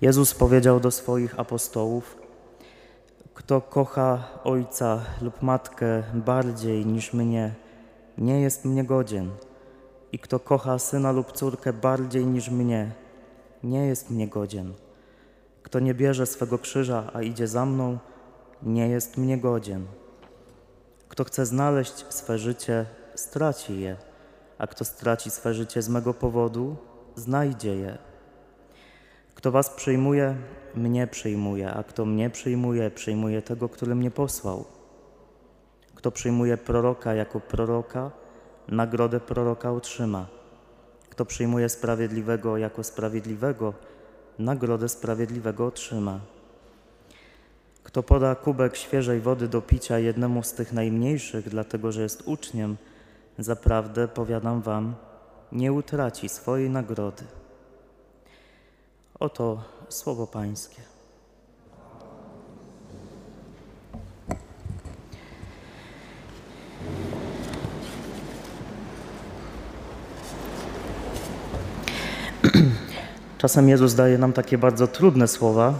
Jezus powiedział do swoich apostołów: Kto kocha ojca lub matkę bardziej niż mnie, nie jest mnie godzien. I kto kocha syna lub córkę bardziej niż mnie, nie jest mnie godzien. Kto nie bierze swego krzyża, a idzie za mną, nie jest mnie godzien. Kto chce znaleźć swe życie, straci je, a kto straci swe życie z mego powodu, znajdzie je. Kto was przyjmuje, mnie przyjmuje, a kto mnie przyjmuje, przyjmuje tego, który mnie posłał. Kto przyjmuje proroka jako proroka, nagrodę proroka otrzyma. Kto przyjmuje sprawiedliwego jako sprawiedliwego, nagrodę sprawiedliwego otrzyma. Kto poda kubek świeżej wody do picia jednemu z tych najmniejszych, dlatego że jest uczniem, zaprawdę powiadam wam, nie utraci swojej nagrody. Oto słowo Pańskie. Czasem Jezus daje nam takie bardzo trudne słowa.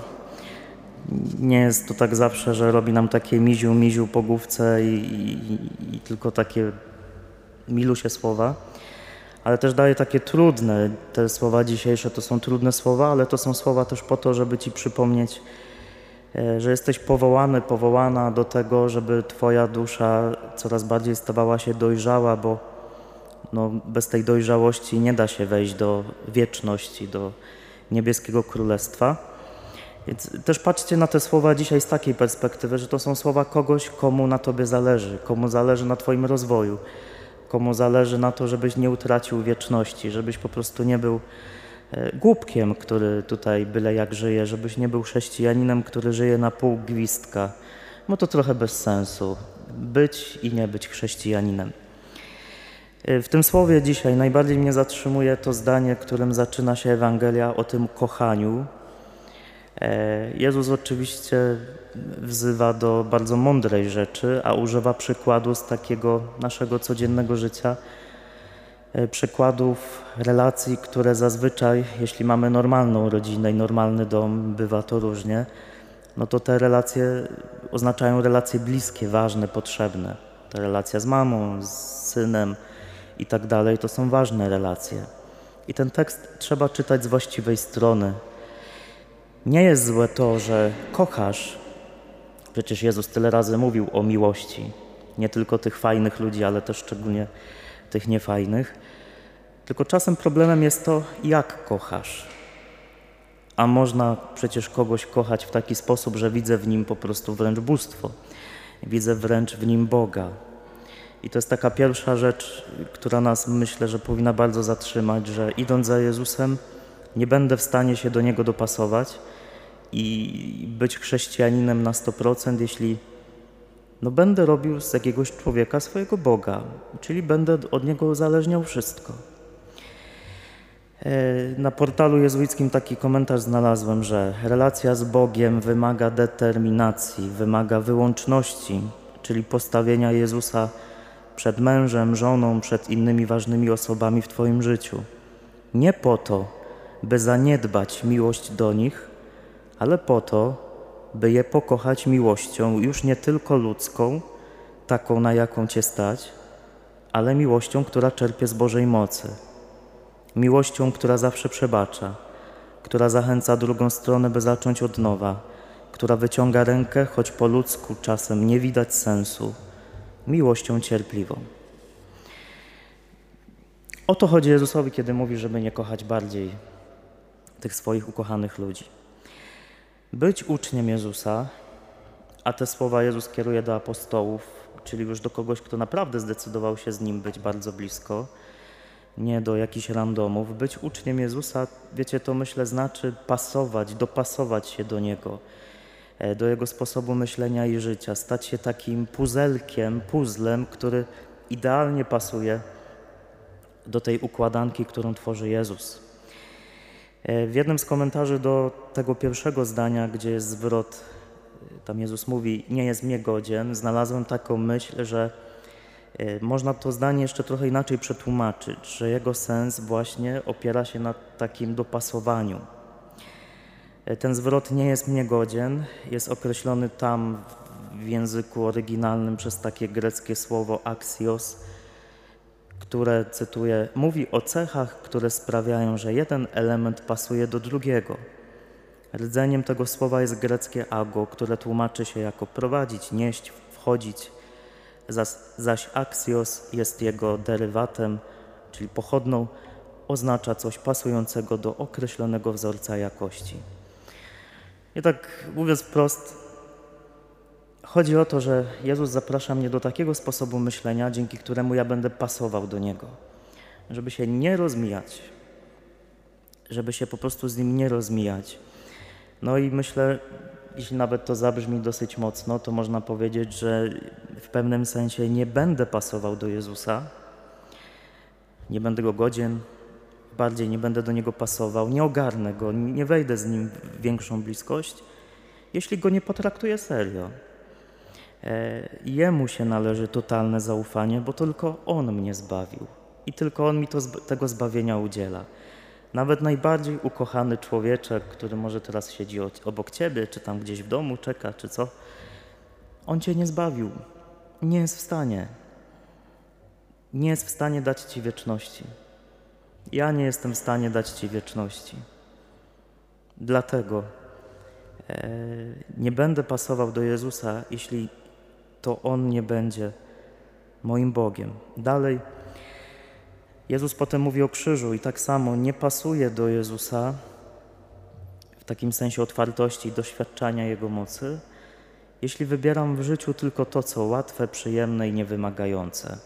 Nie jest to tak zawsze, że robi nam takie miziu, miziu po główce i, i, i tylko takie milusie słowa, ale też daje takie trudne. Te słowa dzisiejsze to są trudne słowa, ale to są słowa też po to, żeby Ci przypomnieć, e, że jesteś powołany, powołana do tego, żeby Twoja dusza coraz bardziej stawała się dojrzała, bo no, bez tej dojrzałości nie da się wejść do wieczności, do niebieskiego królestwa. Więc też patrzcie na te słowa dzisiaj z takiej perspektywy, że to są słowa kogoś, komu na Tobie zależy, komu zależy na Twoim rozwoju, komu zależy na to, żebyś nie utracił wieczności, żebyś po prostu nie był e, głupkiem, który tutaj byle jak żyje, żebyś nie był chrześcijaninem, który żyje na pół gwizdka, bo to trochę bez sensu. Być i nie być chrześcijaninem. E, w tym słowie dzisiaj najbardziej mnie zatrzymuje to zdanie, którym zaczyna się Ewangelia o tym kochaniu. E, Jezus oczywiście wzywa do bardzo mądrej rzeczy, a używa przykładu z takiego naszego codziennego życia, e, przykładów relacji, które zazwyczaj, jeśli mamy normalną rodzinę i normalny dom, bywa to różnie, no to te relacje oznaczają relacje bliskie, ważne, potrzebne. Ta relacja z mamą, z synem, i tak dalej, to są ważne relacje. I ten tekst trzeba czytać z właściwej strony. Nie jest złe to, że kochasz. Przecież Jezus tyle razy mówił o miłości. Nie tylko tych fajnych ludzi, ale też szczególnie tych niefajnych. Tylko czasem problemem jest to, jak kochasz. A można przecież kogoś kochać w taki sposób, że widzę w nim po prostu wręcz bóstwo. Widzę wręcz w nim Boga. I to jest taka pierwsza rzecz, która nas myślę, że powinna bardzo zatrzymać, że idąc za Jezusem, nie będę w stanie się do Niego dopasować i być chrześcijaninem na 100%, jeśli no będę robił z jakiegoś człowieka swojego Boga, czyli będę od Niego uzależniał wszystko. E, na portalu jezuickim taki komentarz znalazłem, że relacja z Bogiem wymaga determinacji, wymaga wyłączności, czyli postawienia Jezusa przed mężem, żoną, przed innymi ważnymi osobami w Twoim życiu. Nie po to, by zaniedbać miłość do nich, ale po to, by je pokochać miłością już nie tylko ludzką, taką na jaką Cię stać, ale miłością, która czerpie z Bożej mocy. Miłością, która zawsze przebacza, która zachęca drugą stronę, by zacząć od nowa, która wyciąga rękę, choć po ludzku czasem nie widać sensu miłością cierpliwą. O to chodzi Jezusowi, kiedy mówi, żeby nie kochać bardziej tych swoich ukochanych ludzi. Być uczniem Jezusa, a te słowa Jezus kieruje do apostołów, czyli już do kogoś, kto naprawdę zdecydował się z nim być bardzo blisko, nie do jakichś randomów. Być uczniem Jezusa, wiecie, to myślę znaczy pasować, dopasować się do Niego E, do jego sposobu myślenia i życia, stać się takim puzelkiem, puzzlem, który idealnie pasuje do tej układanki, którą tworzy Jezus. E, w jednym z komentarzy do tego pierwszego zdania, gdzie jest zwrot, e, tam Jezus mówi, nie jest mnie godzien, znalazłem taką myśl, że można to zdanie jeszcze trochę inaczej przetłumaczyć, że jego sens właśnie opiera się na takim dopasowaniu. E, Ten zwrot nie jest mnie godzien, jest określony tam w języku oryginalnym przez takie greckie słowo axios, które, cytuję, mówi o cechach, które sprawiają, że jeden element pasuje do drugiego. Rdzeniem tego słowa jest greckie ago, które tłumaczy się jako prowadzić, nieść, wchodzić, zaś, axios jest jego derywatem, czyli pochodną, oznacza coś pasującego do określonego wzorca jakości. I tak mówiąc wprost, chodzi o to, że Jezus zaprasza mnie do takiego sposobu myślenia, dzięki któremu ja będę pasował do Niego, żeby się nie rozmijać, żeby się po prostu z Nim nie rozmijać. No i myślę, jeśli nawet to zabrzmi dosyć mocno, to można powiedzieć, że w pewnym sensie nie będę pasował do Jezusa, nie będę Go godzien, bardziej nie będę do Niego pasował, nie ogarnę Go, nie wejdę z Nim w większą bliskość, jeśli Go nie potraktuję serio. E, Jemu się należy totalne zaufanie, bo tylko On mnie zbawił i tylko On mi to, tego zbawienia udziela. Nawet najbardziej ukochany człowieczek, który może teraz siedzi obok ciebie, czy tam gdzieś w domu czeka, czy co, on cię nie zbawił. Nie jest w stanie. Nie jest w stanie dać ci wieczności. Ja nie jestem w stanie dać ci wieczności. Dlatego e, nie będę pasował do Jezusa, jeśli to On nie będzie moim Bogiem. Dalej. Jezus potem mówi o krzyżu i tak samo nie pasuje do Jezusa w takim sensie otwartości i doświadczania Jego mocy, jeśli wybieram w życiu tylko to, co łatwe, przyjemne i niewymagające.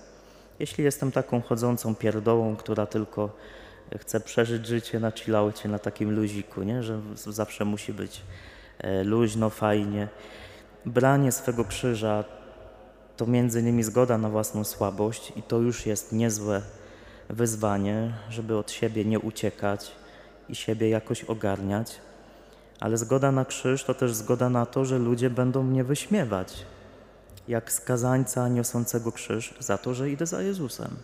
Jeśli jestem taką chodzącą pierdołą, która tylko chce przeżyć życie na chillaucie, na takim luziku, nie? że zawsze musi być e, luźno, fajnie. Branie swego krzyża to między innymi zgoda na własną słabość i to już jest niezłe wyzwanie, żeby od siebie nie uciekać i siebie jakoś ogarniać, ale zgoda na krzyż to też zgoda na to, że ludzie będą mnie wyśmiewać, jak skazańca niosącego krzyż za to, że idę za Jezusem.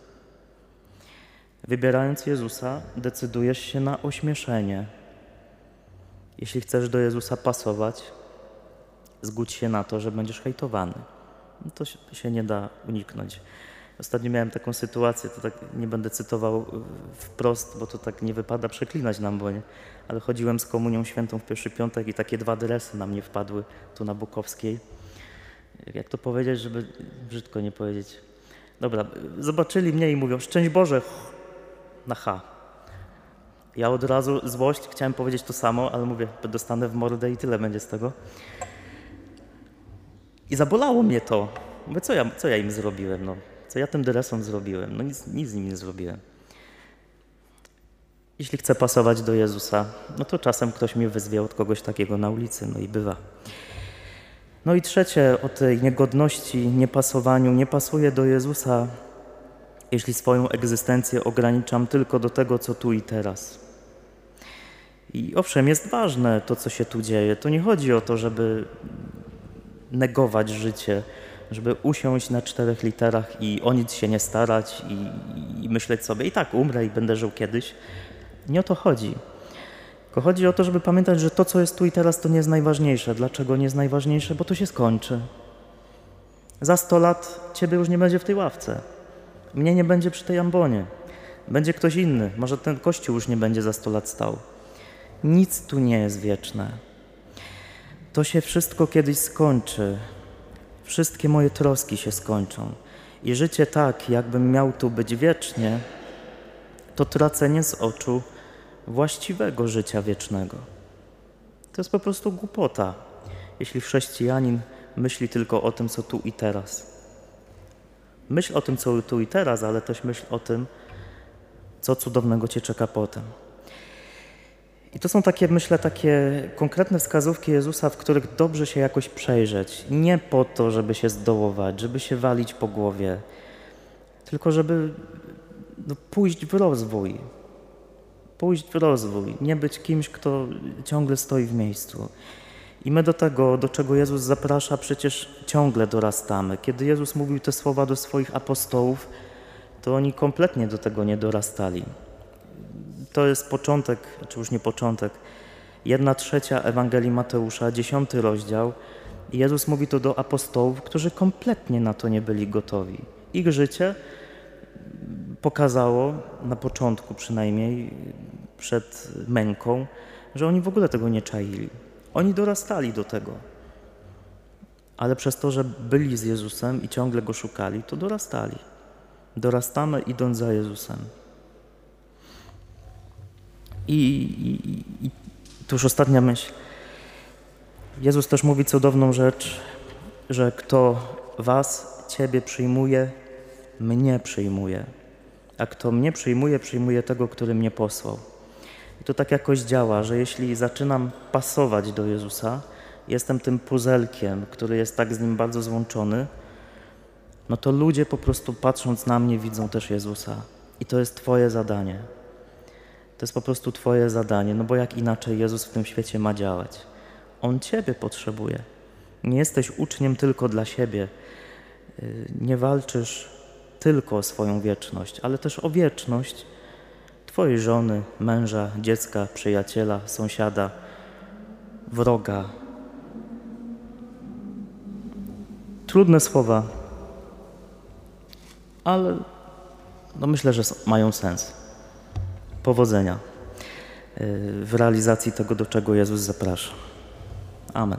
Wybierając Jezusa, decydujesz się na ośmieszenie. Jeśli chcesz do Jezusa pasować, zgódź się na to, że będziesz hejtowany. No To się- nie da uniknąć. Ostatnio miałem taką sytuację, to tak nie będę cytował y, wprost, bo to tak nie wypada przeklinać nam, bo nie, ale chodziłem z komunią świętą w pierwszy piątek i takie dwa dresy na mnie wpadły tu na Bukowskiej. Jak to powiedzieć, żeby brzydko nie powiedzieć? Dobra, zobaczyli mnie i mówią, szczęść Boże, na H. Ja od razu złość, chciałem powiedzieć to samo, ale mówię, dostanę w mordę i tyle będzie z tego. I zabolało mnie to. Mówię, co ja, co ja im zrobiłem? No, co ja tym dresom zrobiłem? No nic, nic z nim nie zrobiłem. Jeśli chcę pasować do Jezusa, no to czasem ktoś mnie wyzwie od kogoś takiego na ulicy, no i bywa. No i trzecie, o tej niegodności, niepasowaniu. Nie pasuję do Jezusa, jeśli swoją egzystencję ograniczam tylko do tego, co tu i teraz. I owszem, jest ważne to, co się tu dzieje. To nie chodzi o to, żeby negować życie, żeby usiąść na czterech literach i o nic się nie starać i, i myśleć sobie, i tak umrę i będę żył kiedyś. Nie o to chodzi. Tylko chodzi o to, żeby pamiętać, że to, co jest tu i teraz, to nie jest najważniejsze. Dlaczego nie jest najważniejsze? Bo to się skończy. Za 100 lat ciebie już nie będzie w tej ławce. Mnie nie będzie przy tej ambonie. Będzie ktoś inny. Może ten kościół już nie będzie za 100 lat stał. Nic tu nie jest wieczne. To się wszystko kiedyś skończy. Wszystkie moje troski się skończą. I życie tak, jakbym miał tu być wiecznie, to tracenie z oczu właściwego życia wiecznego. To jest po prostu głupota, jeśli chrześcijanin myśli tylko o tym, co tu i teraz. Myśl o tym, co tu i teraz, ale też myśl o tym, co cudownego cię czeka potem. I to są takie, myślę, takie konkretne wskazówki Jezusa, w których dobrze się jakoś przejrzeć. Nie po to, żeby się zdołować, żeby się walić po głowie, tylko żeby no, pójść w rozwój. Pójść w rozwój, nie być kimś, kto ciągle stoi w miejscu. I my do tego, do czego Jezus zaprasza, przecież ciągle dorastamy. Kiedy Jezus mówił te słowa do swoich apostołów, to oni kompletnie do tego nie dorastali. To jest początek, czy już nie początek, Jedna trzecia Ewangelii Mateusza, dziesiąty rozdział. Jezus mówi to do apostołów, którzy kompletnie na to nie byli gotowi. Ich życie pokazało, na początku przynajmniej, przed męką, że oni w ogóle tego nie czaili. Oni dorastali do tego. Ale przez to, że byli z Jezusem i ciągle go szukali, to dorastali. Dorastamy idąc za Jezusem. I, i, i tu już ostatnia myśl. Jezus też mówi cudowną rzecz, że kto was, ciebie przyjmuje, mnie przyjmuje. A kto mnie przyjmuje, przyjmuje tego, który mnie posłał. I to tak jakoś działa, że jeśli zaczynam pasować do Jezusa, jestem tym puzelkiem, który jest tak z nim bardzo złączony, no to ludzie po prostu patrząc na mnie widzą też Jezusa. I to jest Twoje zadanie. To jest po prostu Twoje zadanie, no bo jak inaczej Jezus w tym świecie ma działać? On Ciebie potrzebuje. Nie jesteś uczniem tylko dla siebie. Yy, Nie walczysz tylko o swoją wieczność, ale też o wieczność Twojej żony, męża, dziecka, przyjaciela, sąsiada, wroga. Trudne słowa, ale no myślę, że mają sens. Powodzenia yy, w realizacji tego, do czego Jezus zaprasza. Amen.